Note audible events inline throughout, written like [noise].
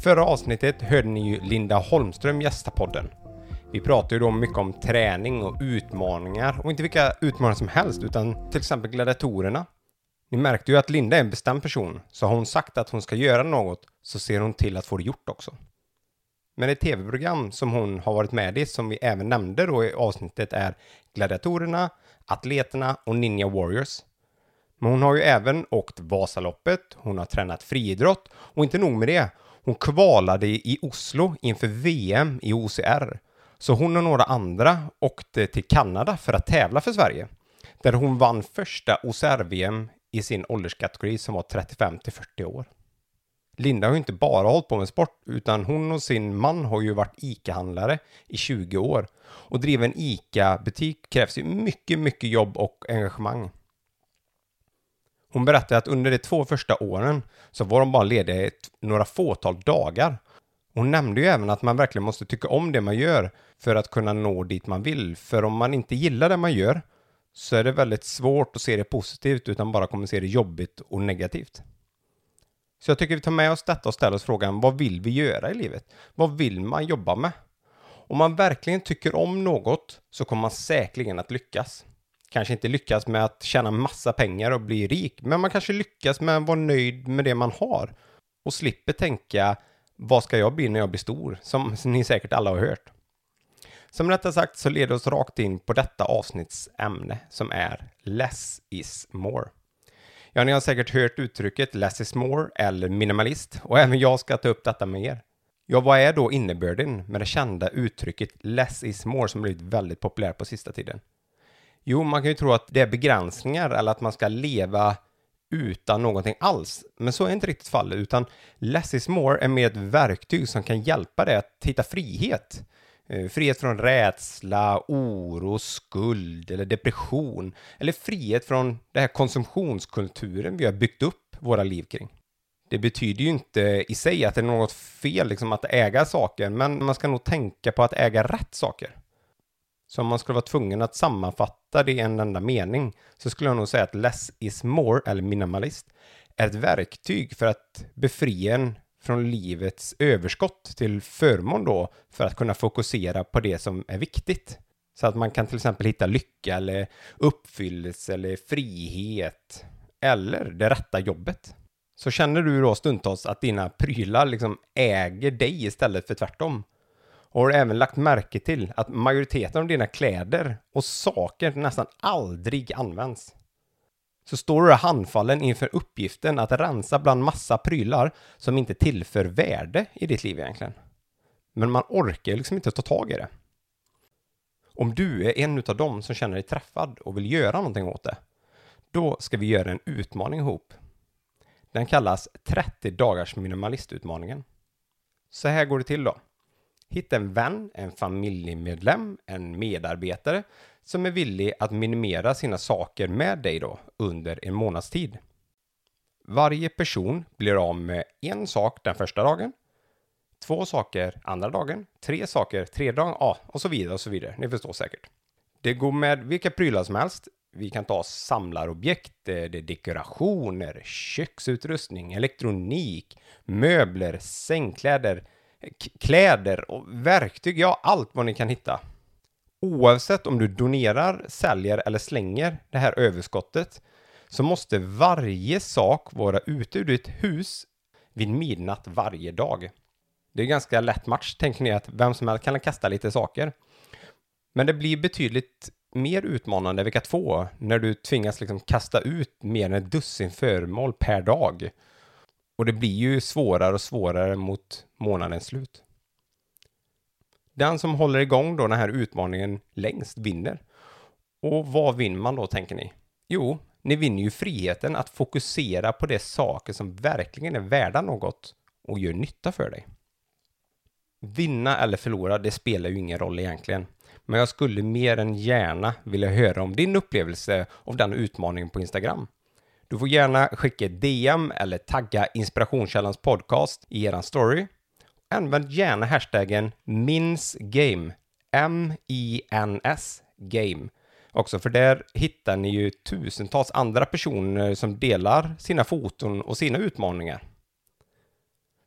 Förra avsnittet hörde ni ju Linda Holmström gästa podden. Vi pratade ju då mycket om träning och utmaningar och inte vilka utmaningar som helst utan till exempel gladiatorerna. Ni märkte ju att Linda är en bestämd person, så har hon sagt att hon ska göra något så ser hon till att få det gjort också. Men ett tv-program som hon har varit med i, som vi även nämnde då i avsnittet, är Gladiatorerna, Atleterna och Ninja Warriors. Men hon har ju även åkt Vasaloppet, hon har tränat friidrott och inte nog med det, hon kvalade i Oslo inför VM i OCR. Så hon och några andra åkte till Kanada för att tävla för Sverige. Där hon vann första OCR-VM i sin ålderskategori som var 35 till 40 år. Linda har ju inte bara hållit på med sport, utan hon och sin man har ju varit ICA-handlare i 20 år. Och driva en ICA-butik krävs ju mycket, mycket jobb och engagemang. Hon berättade att under de två första åren så var de bara lediga i några fåtal dagar. Hon nämnde ju även att man verkligen måste tycka om det man gör för att kunna nå dit man vill. För om man inte gillar det man gör så är det väldigt svårt att se det positivt utan bara kommer se det jobbigt och negativt. Så jag tycker vi tar med oss detta och ställer oss frågan vad vill vi göra i livet? Vad vill man jobba med? Om man verkligen tycker om något så kommer man säkerligen att lyckas kanske inte lyckas med att tjäna massa pengar och bli rik, men man kanske lyckas med att vara nöjd med det man har och slipper tänka vad ska jag bli när jag blir stor, som [laughs] ni säkert alla har hört. Som detta sagt så leder oss rakt in på detta avsnittsämne som är less is more. Ja, ni har säkert hört uttrycket less is more eller minimalist och [laughs] även jag ska ta upp detta med er. Ja, vad är då innebörden med det kända uttrycket less is more som blivit väldigt populärt på sista tiden? Jo, man kan ju tro att det är begränsningar eller att man ska leva utan någonting alls. Men så är inte riktigt fallet, utan less is more är mer ett verktyg som kan hjälpa dig att hitta frihet. Eh, frihet från rädsla, oro, skuld eller depression. Eller frihet från den här konsumtionskulturen vi har byggt upp våra liv kring. Det betyder ju inte i sig att det är något fel liksom, att äga saker, men man ska nog tänka på att äga rätt saker. Så om man skulle vara tvungen att sammanfatta det i en enda mening så skulle jag nog säga att less is more, eller minimalist, är ett verktyg för att befria en från livets överskott till förmån då för att kunna fokusera på det som är viktigt. Så att man kan till exempel hitta lycka eller uppfyllelse eller frihet eller det rätta jobbet. Så känner du då stundtals att dina prylar liksom äger dig istället för tvärtom? Och har även lagt märke till att majoriteten av dina kläder och saker nästan aldrig används. Så står du handfallen inför uppgiften att rensa bland massa prylar som inte tillför värde i ditt liv egentligen. Men man orkar liksom inte ta tag i det. Om du är en av dem som känner dig träffad och vill göra någonting åt det, då ska vi göra en utmaning ihop. Den kallas 30 dagars minimalistutmaningen. Så här går det till då. Hitta en vän, en familjemedlem, en medarbetare som är villig att minimera sina saker med dig då under en månads tid. Varje person blir av med en sak den första dagen, två saker andra dagen, tre saker tredje dagen, ja, och så vidare och så vidare. Ni förstår säkert. Det går med vilka prylar som helst. Vi kan ta samlarobjekt, eh, det är dekorationer, köksutrustning, elektronik, möbler, sängkläder, kläder och verktyg, ja allt vad ni kan hitta. Oavsett om du donerar, säljer eller slänger det här överskottet så måste varje sak vara ute ur ditt hus vid midnatt varje dag. Det är ganska lätt match, tänker ni att vem som helst kan kasta lite saker. Men det blir betydligt mer utmanande vecka två när du tvingas liksom kasta ut mer än ett dussin föremål per dag. Och det blir ju svårare och svårare mot månadens slut. Den som håller igång då den här utmaningen längst vinner. Och vad vinner man då tänker ni? Jo, ni vinner ju friheten att fokusera på de saker som verkligen är värda något och gör nytta för dig. Vinna eller förlora, det spelar ju ingen roll egentligen. Men jag skulle mer än gärna vilja höra om din upplevelse av den utmaningen på Instagram. Du får gärna skicka ett DM eller tagga Inspirationskällans podcast i eran story. Använd gärna hashtaggen minsgame, M-I-N-S, game. Också för där hittar ni ju tusentals andra personer som delar sina foton och sina utmaningar.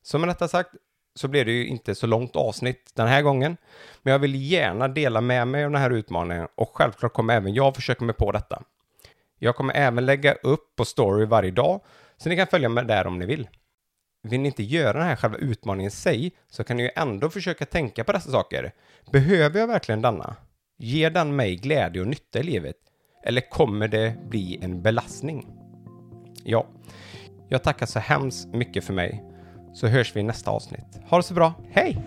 Så med detta sagt så blir det ju inte så långt avsnitt den här gången. Men jag vill gärna dela med mig av den här utmaningen och självklart kommer även jag försöka mig på detta. Jag kommer även lägga upp på story varje dag så ni kan följa med där om ni vill. Vill ni inte göra den här själva utmaningen i sig så kan ni ju ändå försöka tänka på dessa saker. Behöver jag verkligen denna? Ger den mig glädje och nytta i livet? Eller kommer det bli en belastning? Ja, jag tackar så hemskt mycket för mig så hörs vi i nästa avsnitt. Ha det så bra, hej!